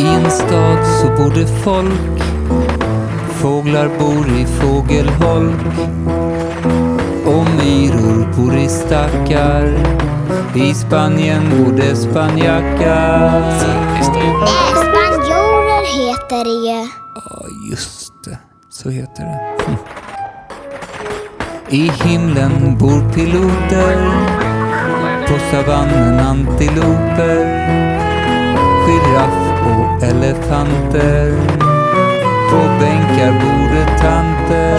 I en stad så bor det folk Fåglar bor i fågelholk och myror bor i stackar I Spanien bor det spanjackar spanjorer heter det ju. Ja, just det. Så heter det. Hm. I himlen bor piloter På savannen antiloper Och elefanter På bänkar bor det tanter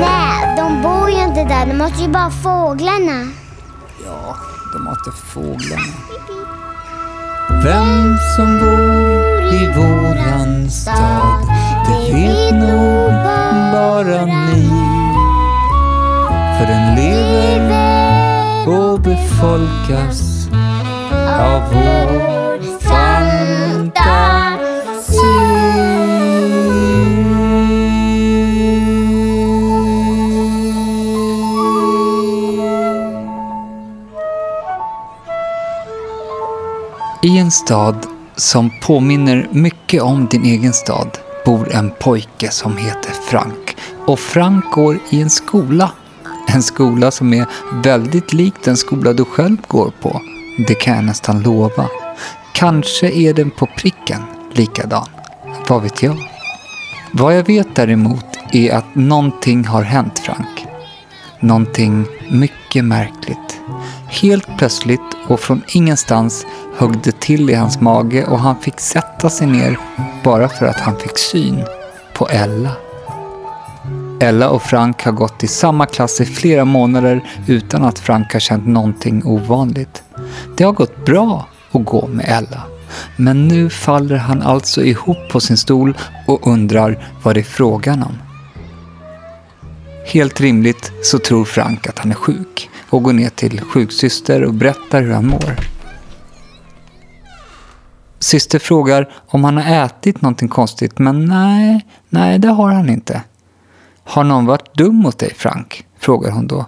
Nej, de bor ju inte där. De måste ju bara fåglarna. Ja, de hatar fåglarna. Vem som bor i våran stad, det vet nog bara ni. För den lever och befolkas av vår en stad som påminner mycket om din egen stad bor en pojke som heter Frank. Och Frank går i en skola. En skola som är väldigt lik den skola du själv går på. Det kan jag nästan lova. Kanske är den på pricken likadan. Vad vet jag? Vad jag vet däremot är att någonting har hänt Frank. Någonting mycket märkligt. Helt plötsligt och från ingenstans högg det till i hans mage och han fick sätta sig ner bara för att han fick syn på Ella. Ella och Frank har gått i samma klass i flera månader utan att Frank har känt någonting ovanligt. Det har gått bra att gå med Ella. Men nu faller han alltså ihop på sin stol och undrar vad det är frågan om. Helt rimligt så tror Frank att han är sjuk och går ner till sjuksyster och berättar hur han mår. Syster frågar om han har ätit någonting konstigt men nej, nej det har han inte. Har någon varit dum mot dig Frank? frågar hon då.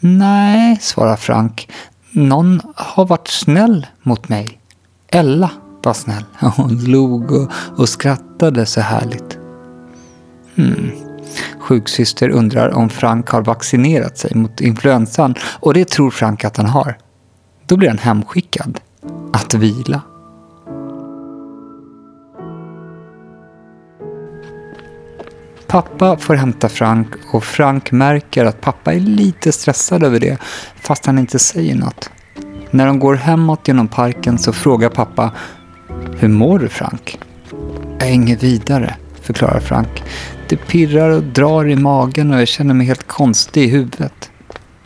Nej, svarar Frank. Någon har varit snäll mot mig. Ella var snäll. Hon log och, och skrattade så härligt. Hmm. Sjuksyster undrar om Frank har vaccinerat sig mot influensan och det tror Frank att han har. Då blir han hemskickad att vila. Pappa får hämta Frank och Frank märker att pappa är lite stressad över det fast han inte säger något. När de går hemåt genom parken så frågar pappa Hur mår du Frank? Jag är inget vidare, förklarar Frank. Det pirrar och drar i magen och jag känner mig helt konstig i huvudet.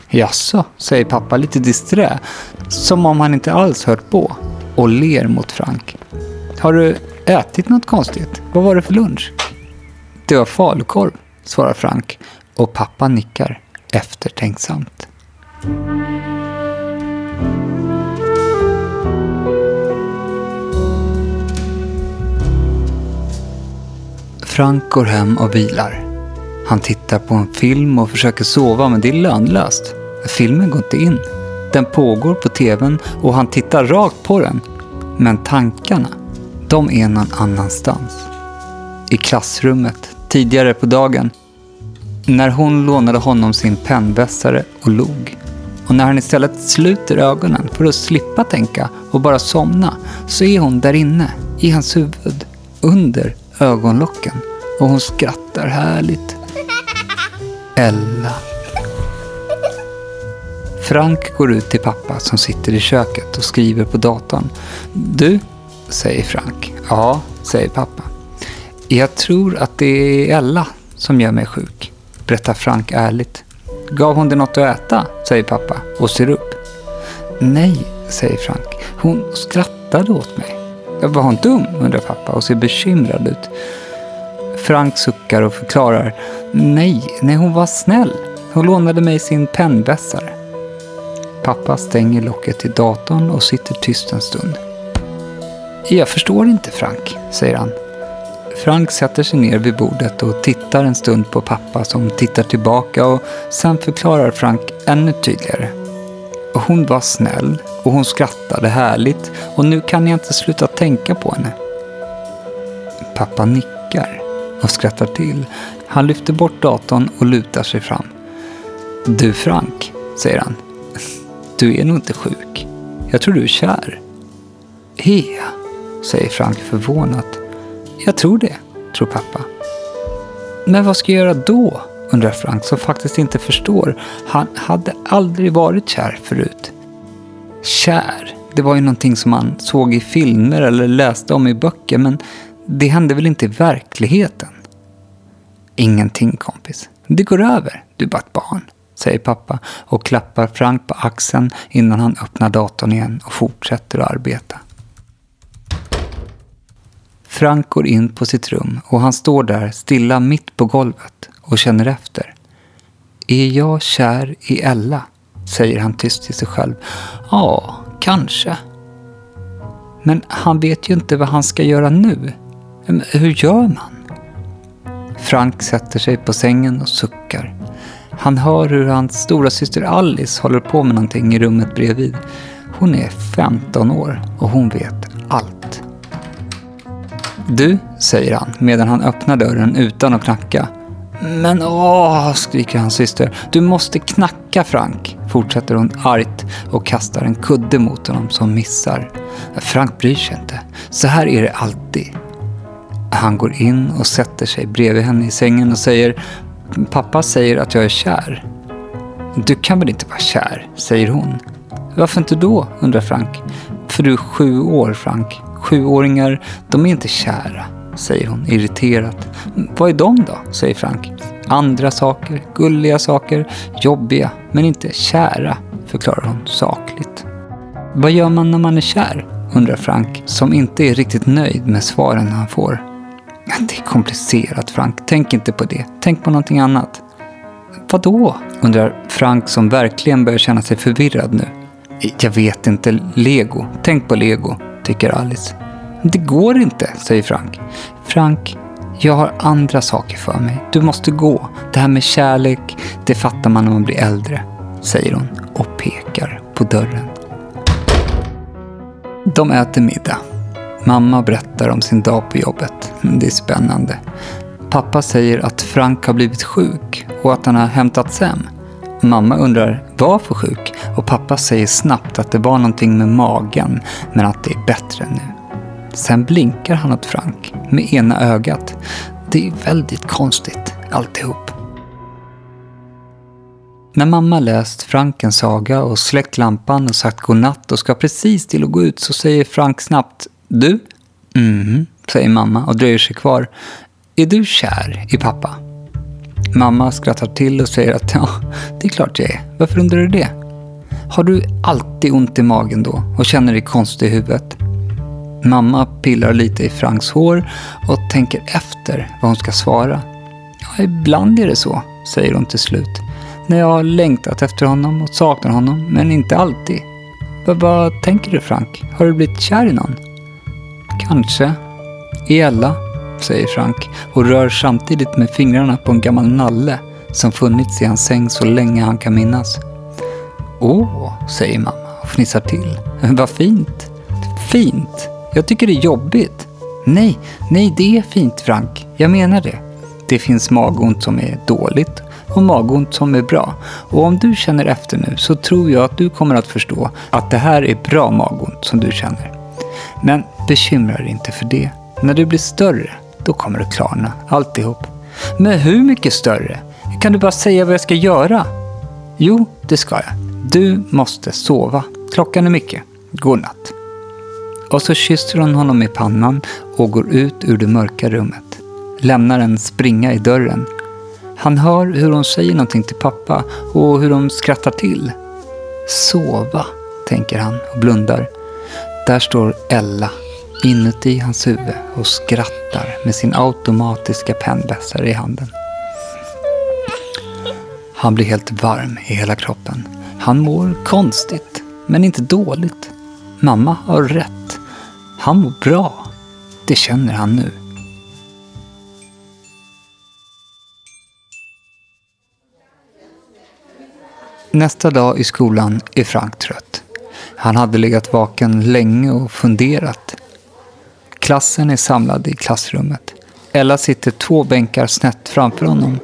Jaså, säger pappa lite disträ, som om han inte alls hört på och ler mot Frank. Har du ätit något konstigt? Vad var det för lunch? Det var falukorv, svarar Frank och pappa nickar eftertänksamt. Frank går hem och vilar. Han tittar på en film och försöker sova men det är lönlöst. Filmen går inte in. Den pågår på tvn och han tittar rakt på den. Men tankarna, de är någon annanstans. I klassrummet, tidigare på dagen. När hon lånade honom sin pennvässare och log. Och när han istället sluter ögonen för att slippa tänka och bara somna så är hon där inne, i hans huvud, under ögonlocken. Och hon skrattar härligt. Ella. Frank går ut till pappa som sitter i köket och skriver på datorn. Du, säger Frank. Ja, säger pappa. Jag tror att det är Ella som gör mig sjuk, berättar Frank ärligt. Gav hon dig något att äta? säger pappa och ser upp. Nej, säger Frank. Hon skrattade åt mig. Var hon dum? undrar pappa och ser bekymrad ut. Frank suckar och förklarar. Nej, nej hon var snäll. Hon lånade mig sin pennvässare. Pappa stänger locket till datorn och sitter tyst en stund. Jag förstår inte Frank, säger han. Frank sätter sig ner vid bordet och tittar en stund på pappa som tittar tillbaka och sen förklarar Frank ännu tydligare. Hon var snäll och hon skrattade härligt och nu kan jag inte sluta tänka på henne. Pappa nickar och skrattar till. Han lyfter bort datorn och lutar sig fram. Du Frank, säger han. Du är nog inte sjuk. Jag tror du är kär. Är jag? säger Frank förvånat. Jag tror det, tror pappa. Men vad ska jag göra då? Undrar Frank som faktiskt inte förstår. Han hade aldrig varit kär förut. Kär, det var ju någonting som man såg i filmer eller läste om i böcker men det hände väl inte i verkligheten? Ingenting kompis. Det går över, du är bara ett barn, säger pappa och klappar Frank på axeln innan han öppnar datorn igen och fortsätter att arbeta. Frank går in på sitt rum och han står där stilla mitt på golvet och känner efter. Är jag kär i Ella? säger han tyst till sig själv. Ja, kanske. Men han vet ju inte vad han ska göra nu. Hur gör man? Frank sätter sig på sängen och suckar. Han hör hur hans stora syster Alice håller på med någonting i rummet bredvid. Hon är 15 år och hon vet allt. Du, säger han medan han öppnar dörren utan att knacka. Men åh, skriker hans syster. Du måste knacka Frank, fortsätter hon argt och kastar en kudde mot honom som missar. Frank bryr sig inte. Så här är det alltid. Han går in och sätter sig bredvid henne i sängen och säger Pappa säger att jag är kär. Du kan väl inte vara kär, säger hon. Varför inte då, undrar Frank. För du är sju år, Frank. Sjuåringar, de är inte kära, säger hon irriterat. Vad är de då, säger Frank. Andra saker, gulliga saker, jobbiga, men inte kära, förklarar hon sakligt. Vad gör man när man är kär? undrar Frank, som inte är riktigt nöjd med svaren han får. Det är komplicerat Frank, tänk inte på det. Tänk på någonting annat. Vadå? undrar Frank som verkligen börjar känna sig förvirrad nu. Jag vet inte, lego. Tänk på lego, tycker Alice. Det går inte, säger Frank. Frank, jag har andra saker för mig. Du måste gå. Det här med kärlek, det fattar man när man blir äldre, säger hon och pekar på dörren. De äter middag. Mamma berättar om sin dag på jobbet. Det är spännande. Pappa säger att Frank har blivit sjuk och att han har hämtats hem. Mamma undrar varför sjuk och pappa säger snabbt att det var någonting med magen men att det är bättre nu. Sen blinkar han åt Frank med ena ögat. Det är väldigt konstigt alltihop. När mamma läst Frankens saga och släckt lampan och sagt godnatt och ska precis till att gå ut så säger Frank snabbt Du? Mm, säger mamma och dröjer sig kvar. Är du kär i pappa? Mamma skrattar till och säger att ja, det är klart jag är. Varför undrar du det? Har du alltid ont i magen då och känner dig konstig i huvudet? Mamma pillar lite i Franks hår och tänker efter vad hon ska svara. Ja, ibland är det så, säger hon till slut. När jag har längtat efter honom och saknar honom, men inte alltid. Vad, vad tänker du Frank? Har du blivit kär i någon? Kanske. I Ella, säger Frank och rör samtidigt med fingrarna på en gammal nalle som funnits i hans säng så länge han kan minnas. Åh, säger mamma och fnissar till. Vad fint. Fint? Jag tycker det är jobbigt. Nej, nej det är fint Frank. Jag menar det. Det finns magont som är dåligt och magont som är bra. Och om du känner efter nu så tror jag att du kommer att förstå att det här är bra magont som du känner. Men bekymra dig inte för det. När du blir större, då kommer det klarna alltihop. Men hur mycket större? Kan du bara säga vad jag ska göra? Jo, det ska jag. Du måste sova. Klockan är mycket. Godnatt. Och så kysser hon honom i pannan och går ut ur det mörka rummet. Lämnar en springa i dörren. Han hör hur hon säger någonting till pappa och hur de skrattar till. Sova, tänker han och blundar. Där står Ella inuti hans huvud och skrattar med sin automatiska pennvässare i handen. Han blir helt varm i hela kroppen. Han mår konstigt, men inte dåligt. Mamma har rätt. Han mår bra. Det känner han nu. Nästa dag i skolan är Frank trött. Han hade legat vaken länge och funderat. Klassen är samlad i klassrummet. Ella sitter två bänkar snett framför honom.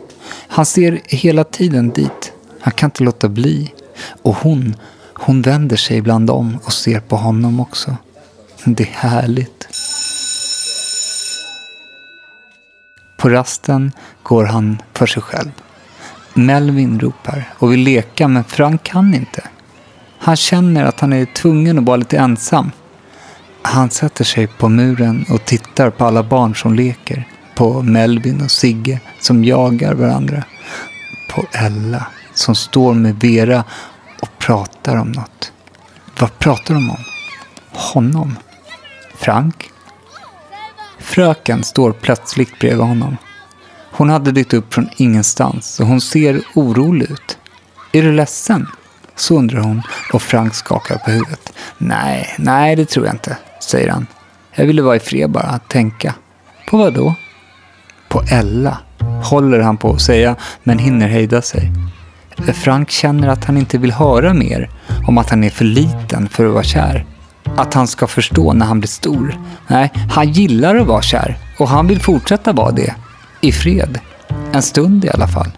Han ser hela tiden dit. Han kan inte låta bli. Och hon, hon vänder sig ibland om och ser på honom också. Det är härligt. På rasten går han för sig själv. Melvin ropar och vill leka men Frank kan inte. Han känner att han är tvungen att vara lite ensam. Han sätter sig på muren och tittar på alla barn som leker. På Melvin och Sigge som jagar varandra. På Ella som står med Vera och pratar om något. Vad pratar de om? Honom? Frank? Fröken står plötsligt bredvid honom. Hon hade dykt upp från ingenstans och hon ser orolig ut. Är du ledsen? Så undrar hon och Frank skakar på huvudet. Nej, nej det tror jag inte, säger han. Jag ville vara i fred bara, tänka. På vad då? På Ella, håller han på att säga, men hinner hejda sig. Frank känner att han inte vill höra mer om att han är för liten för att vara kär. Att han ska förstå när han blir stor. Nej, han gillar att vara kär och han vill fortsätta vara det. I fred. En stund i alla fall.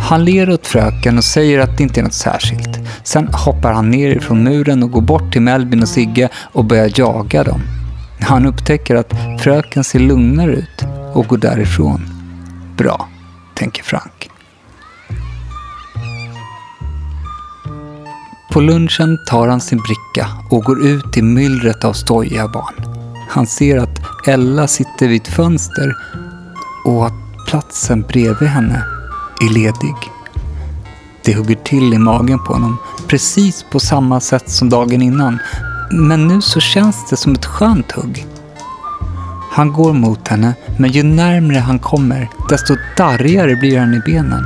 Han ler åt fröken och säger att det inte är något särskilt. Sen hoppar han ner ifrån muren och går bort till Melvin och Sigge och börjar jaga dem. Han upptäcker att fröken ser lugnare ut och går därifrån. Bra, tänker Frank. På lunchen tar han sin bricka och går ut i myllret av stojiga barn. Han ser att Ella sitter vid ett fönster och att platsen bredvid henne är ledig. Det hugger till i magen på honom, precis på samma sätt som dagen innan. Men nu så känns det som ett skönt hugg. Han går mot henne, men ju närmre han kommer, desto darrigare blir han i benen.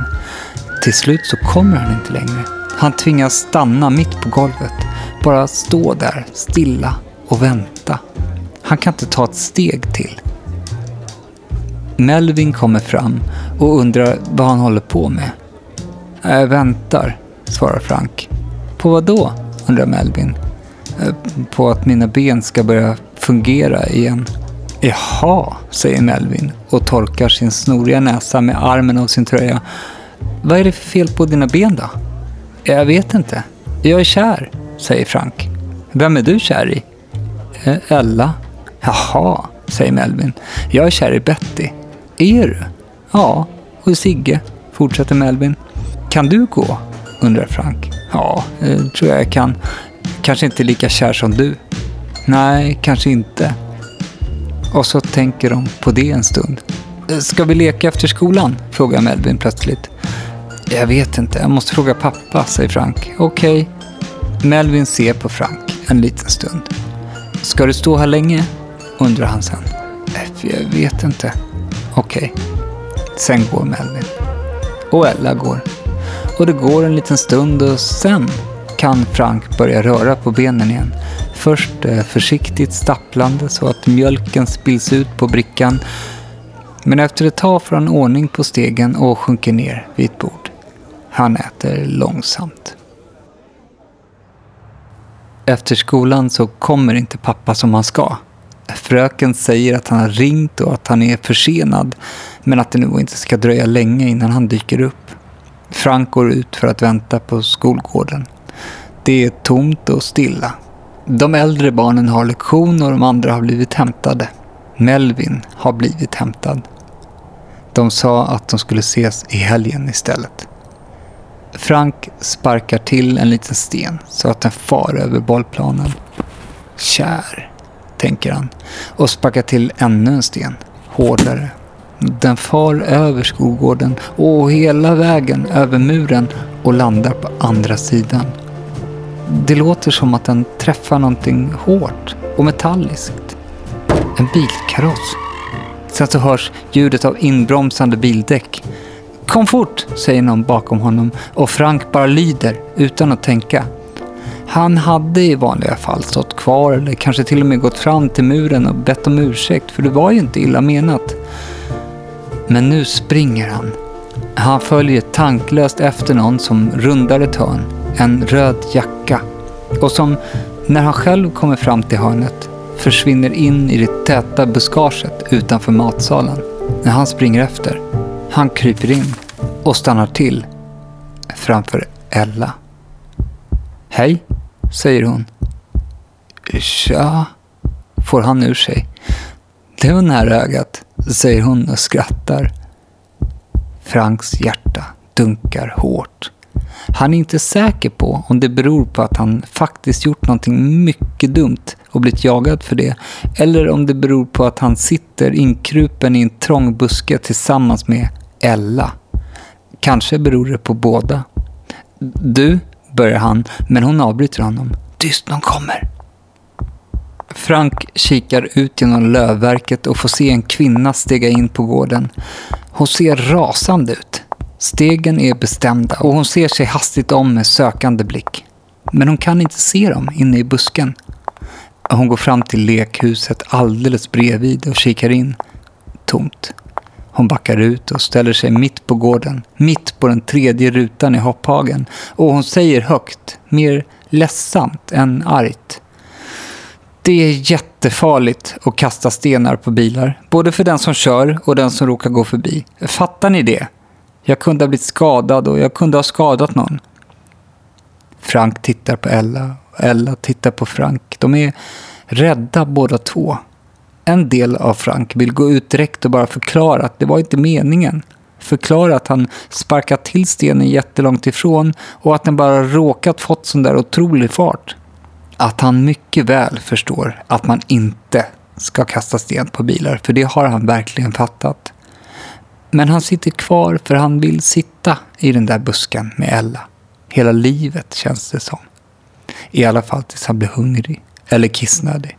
Till slut så kommer han inte längre. Han tvingas stanna mitt på golvet. Bara stå där, stilla och vänta. Han kan inte ta ett steg till. Melvin kommer fram och undrar vad han håller på med. Jag väntar, svarar Frank. På vad då? undrar Melvin. Äh, på att mina ben ska börja fungera igen. Jaha, säger Melvin och torkar sin snoriga näsa med armen av sin tröja. Vad är det för fel på dina ben då? Jag vet inte. Jag är kär, säger Frank. Vem är du kär i? Äh, Ella. Jaha, säger Melvin. Jag är kär i Betty. Är du? Ja, och Sigge, fortsätter Melvin. Kan du gå? undrar Frank. Ja, det tror jag jag kan. Kanske inte lika kär som du. Nej, kanske inte. Och så tänker de på det en stund. Eh, ska vi leka efter skolan? frågar Melvin plötsligt. Jag vet inte, jag måste fråga pappa, säger Frank. Okej. Okay. Melvin ser på Frank en liten stund. Ska du stå här länge? undrar han sen. Eh, jag vet inte. Okej. Okay. Sen går Melvin. Och Ella går. Och det går en liten stund och sen kan Frank börja röra på benen igen. Först eh, försiktigt stapplande så att mjölken spills ut på brickan. Men efter ett tag får han ordning på stegen och sjunker ner vid ett bord. Han äter långsamt. Efter skolan så kommer inte pappa som han ska. Fröken säger att han har ringt och att han är försenad men att det nog inte ska dröja länge innan han dyker upp. Frank går ut för att vänta på skolgården. Det är tomt och stilla. De äldre barnen har lektion och de andra har blivit hämtade. Melvin har blivit hämtad. De sa att de skulle ses i helgen istället. Frank sparkar till en liten sten så att den far över bollplanen. Kär, tänker han och sparkar till ännu en sten, hårdare. Den far över skolgården och hela vägen över muren och landar på andra sidan. Det låter som att den träffar någonting hårt och metalliskt. En bilkaross. Sen så hörs ljudet av inbromsande bildäck. Kom fort, säger någon bakom honom och Frank bara lyder utan att tänka. Han hade i vanliga fall stått kvar eller kanske till och med gått fram till muren och bett om ursäkt för det var ju inte illa menat. Men nu springer han. Han följer tanklöst efter någon som rundar ett hörn, en röd jacka, och som, när han själv kommer fram till hörnet, försvinner in i det täta buskaget utanför matsalen. När han springer efter, han kryper in och stannar till framför Ella. Hej, säger hon. Tja, får han ur sig. Det var nära ögat, säger hon och skrattar. Franks hjärta dunkar hårt. Han är inte säker på om det beror på att han faktiskt gjort någonting mycket dumt och blivit jagad för det. Eller om det beror på att han sitter inkrupen i en trång buske tillsammans med Ella. Kanske beror det på båda. Du, börjar han, men hon avbryter honom. Tyst, någon kommer. Frank kikar ut genom lövverket och får se en kvinna stega in på gården. Hon ser rasande ut. Stegen är bestämda och hon ser sig hastigt om med sökande blick. Men hon kan inte se dem inne i busken. Hon går fram till lekhuset alldeles bredvid och kikar in. Tomt. Hon backar ut och ställer sig mitt på gården, mitt på den tredje rutan i hopphagen. Och hon säger högt, mer ledsamt än argt. Det är jättefarligt att kasta stenar på bilar. Både för den som kör och den som råkar gå förbi. Fattar ni det? Jag kunde ha blivit skadad och jag kunde ha skadat någon. Frank tittar på Ella och Ella tittar på Frank. De är rädda båda två. En del av Frank vill gå ut direkt och bara förklara att det var inte meningen. Förklara att han sparkat till stenen jättelångt ifrån och att den bara råkat fått sån där otrolig fart. Att han mycket väl förstår att man inte ska kasta sten på bilar, för det har han verkligen fattat. Men han sitter kvar för han vill sitta i den där busken med Ella. Hela livet känns det som. I alla fall tills han blir hungrig eller kissnödig.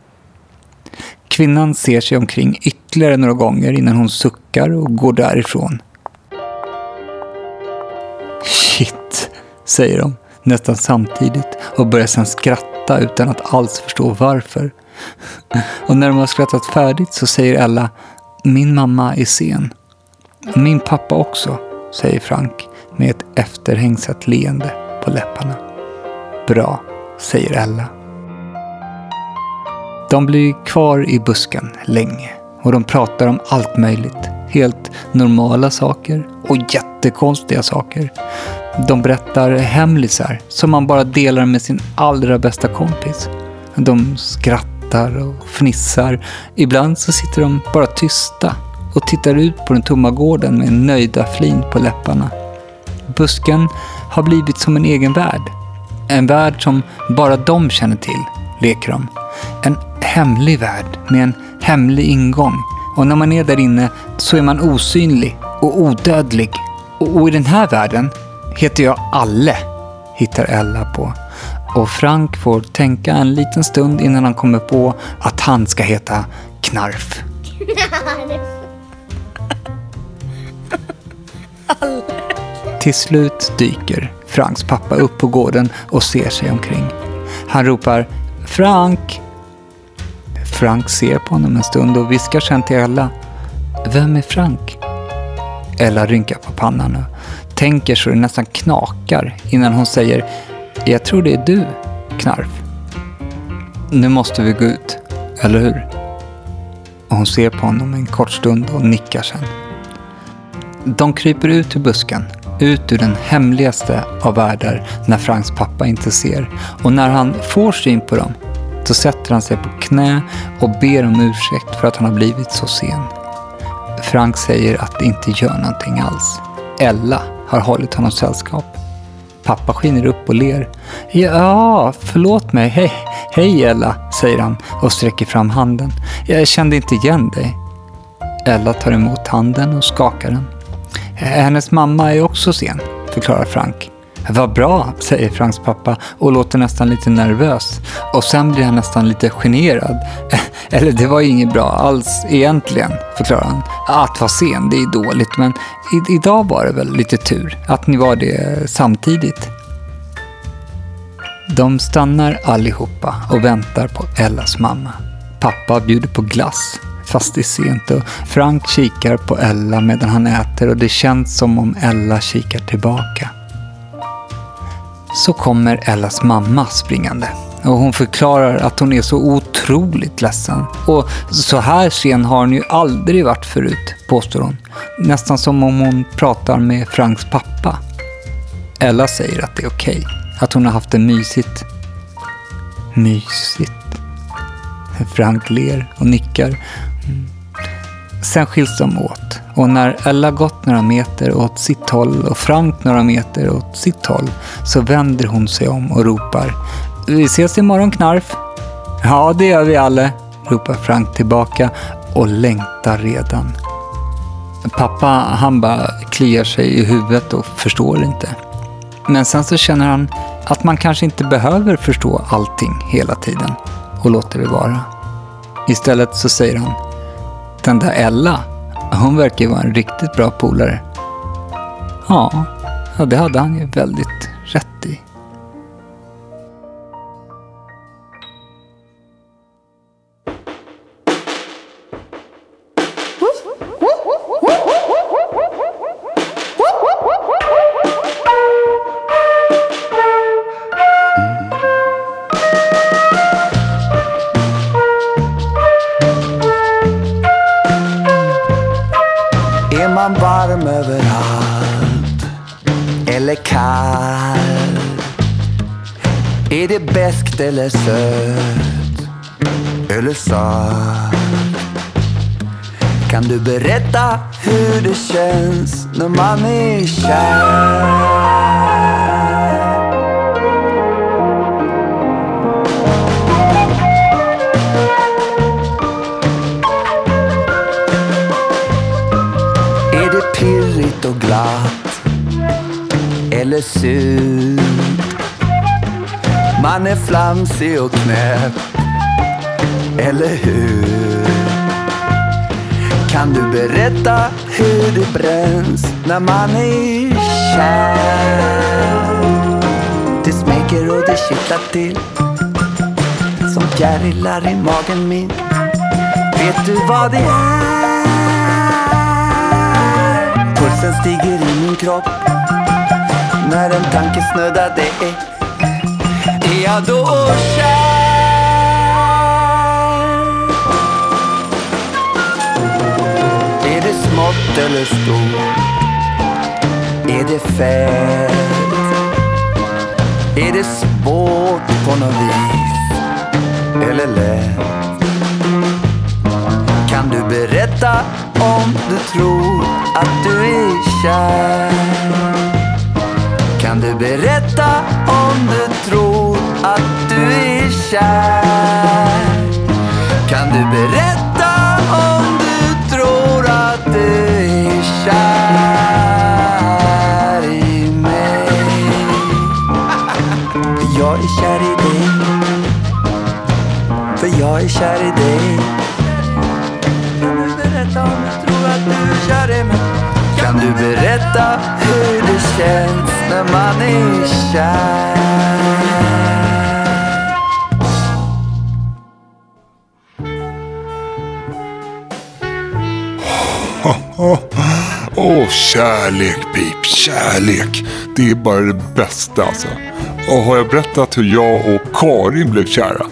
Kvinnan ser sig omkring ytterligare några gånger innan hon suckar och går därifrån. Shit, säger de nästan samtidigt och börjar sedan skratta utan att alls förstå varför. Och när de har skrattat färdigt så säger Ella Min mamma är sen. Min pappa också, säger Frank med ett efterhängsat leende på läpparna. Bra, säger Ella. De blir kvar i busken länge och de pratar om allt möjligt. Helt normala saker och jättekonstiga saker. De berättar hemlisar som man bara delar med sin allra bästa kompis. De skrattar och fnissar. Ibland så sitter de bara tysta och tittar ut på den tomma gården med en nöjda flin på läpparna. Busken har blivit som en egen värld. En värld som bara de känner till, leker de. En hemlig värld med en hemlig ingång. Och när man är där inne så är man osynlig och odödlig. Och, och i den här världen heter jag Alle, hittar Ella på. Och Frank får tänka en liten stund innan han kommer på att han ska heta Knarf. Till slut dyker Franks pappa upp på gården och ser sig omkring. Han ropar Frank! Frank ser på honom en stund och viskar sen till Ella. Vem är Frank? Ella rynkar på pannan och tänker så det nästan knakar innan hon säger Jag tror det är du, Knarf. Nu måste vi gå ut, eller hur? Och hon ser på honom en kort stund och nickar sen. De kryper ut ur busken, ut ur den hemligaste av världar när Franks pappa inte ser. Och när han får syn på dem, då sätter han sig på knä och ber om ursäkt för att han har blivit så sen. Frank säger att det inte gör någonting alls. Ella har hållit honom sällskap. Pappa skiner upp och ler. Ja, förlåt mig. Hej, hej Ella, säger han och sträcker fram handen. Jag kände inte igen dig. Ella tar emot handen och skakar den. Eh, hennes mamma är också sen, förklarar Frank. Vad bra, säger Franks pappa och låter nästan lite nervös. Och sen blir han nästan lite generad. Eller det var inget bra alls egentligen, förklarar han. Att vara sen, det är dåligt, men i- idag var det väl lite tur att ni var det samtidigt. De stannar allihopa och väntar på Ellas mamma. Pappa bjuder på glass fast det är sent och Frank kikar på Ella medan han äter och det känns som om Ella kikar tillbaka. Så kommer Ellas mamma springande och hon förklarar att hon är så otroligt ledsen. Och så här sen har hon ju aldrig varit förut, påstår hon. Nästan som om hon pratar med Franks pappa. Ella säger att det är okej, att hon har haft det mysigt. Mysigt. Frank ler och nickar. Sen skiljs de åt och när Ella gått några meter åt sitt håll och Frank några meter åt sitt håll så vänder hon sig om och ropar Vi ses imorgon Knarf. Ja, det gör vi alle! ropar Frank tillbaka och längtar redan. Pappa, han bara kliar sig i huvudet och förstår inte. Men sen så känner han att man kanske inte behöver förstå allting hela tiden och låter det vara. Istället så säger han, den där Ella, hon verkar ju vara en riktigt bra polare. Ja, det hade han ju väldigt rätt i. överallt eller kall? Är det beskt eller sött eller salt? Kan du berätta hur det känns när man är kär? Pirrigt och glatt eller surt? Man är flamsig och knäpp, eller hur? Kan du berätta hur det bränns när man är kär? Det smeker och det kittlar till som fjärilar i magen min. Vet du vad det är? Pulsen stiger i min kropp när en tanke snuddar det är Är jag då kär? Är det smått eller stort? Är det fett? Är det svårt på något vis? Eller lätt? Kan du berätta om du tror att du är kär? Kan du berätta om du tror att du är kär? Kan du berätta om du tror att du är kär i mig? För jag är kär i dig. För jag är kär i dig. Berätta hur det känns när man är kär? Åh, kärlek Pip, kärlek. Det är bara det bästa alltså. Och har jag berättat hur jag och Karin blev kära?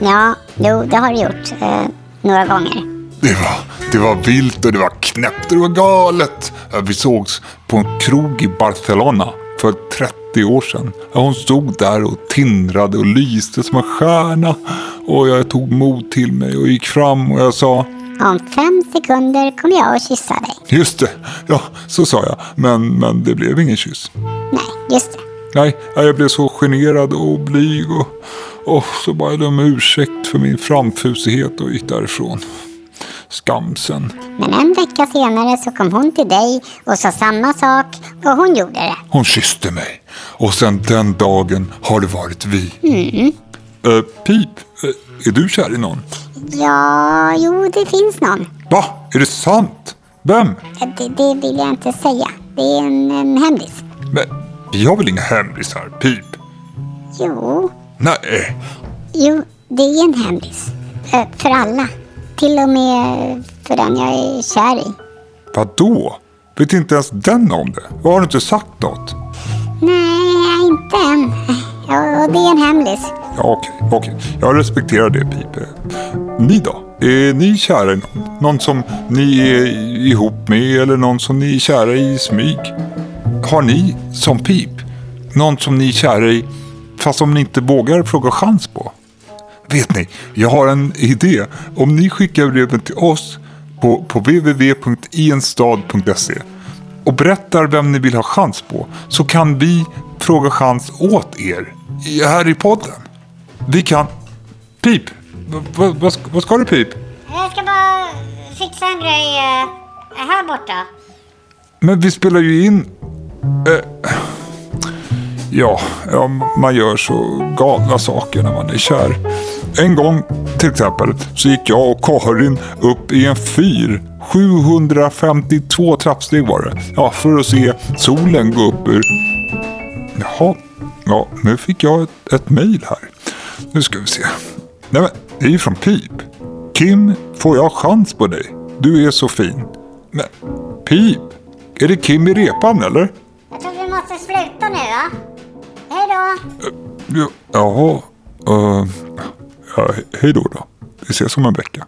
Ja, jo, det har du gjort. Eh, några gånger. Det var, det var vilt och det var knäppt det var galet. Vi sågs på en krog i Barcelona för 30 år sedan. Hon stod där och tindrade och lyste som en stjärna. Och jag tog mod till mig och gick fram och jag sa Om fem sekunder kommer jag att kyssa dig. Just det, ja så sa jag. Men, men det blev ingen kyss. Nej, just det. Nej, jag blev så generad och blyg och, och så bad jag om ursäkt för min framfusighet och gick därifrån. Skamsen. Men en vecka senare så kom hon till dig och sa samma sak och hon gjorde det. Hon kysste mig. Och sen den dagen har det varit vi. Mm. Eh, Pip, eh, är du kär i någon? Ja, jo, det finns någon. Va? Är det sant? Vem? Eh, Det, det vill jag inte säga. Det är en, en hemlis. Men vi har väl inga hemlisar, Pip? Jo, Nej. jo, det är en hemlis. För alla. Till och med för den jag är kär i. Vadå? Vet inte ens den om det? Har du inte sagt något? Nej, inte än. Ja, och det är en hemlis. Ja, okej, okej. Jag respekterar det, Pip. Ni då? Är ni kära i någon? Någon som ni är ihop med eller någon som ni är kära i i smyg? Har ni, som Pip, någon som ni är kära i fast som ni inte vågar fråga chans på? Vet ni, jag har en idé. Om ni skickar breven till oss på, på www.enstad.se och berättar vem ni vill ha chans på så kan vi fråga chans åt er här i podden. Vi kan... Pip! Vad, vad, vad, ska- du Pip? Jag ska bara fixa en grej eh, här borta. Men vi spelar ju in... Eh, ja, ja, man gör så galna saker när man är kär. En gång till exempel så gick jag och Karin upp i en fyr. 752 trappsteg var det. Ja, för att se solen gå upp ur... Jaha, ja, nu fick jag ett, ett mejl här. Nu ska vi se. Nej men, det är ju från Pip. Kim, får jag chans på dig? Du är så fin. Men, Pip, är det Kim i repan eller? Jag tror vi måste sluta nu va? Hej då! Ja, Jaha, uh, ja, hej då då. Vi ses om en vecka.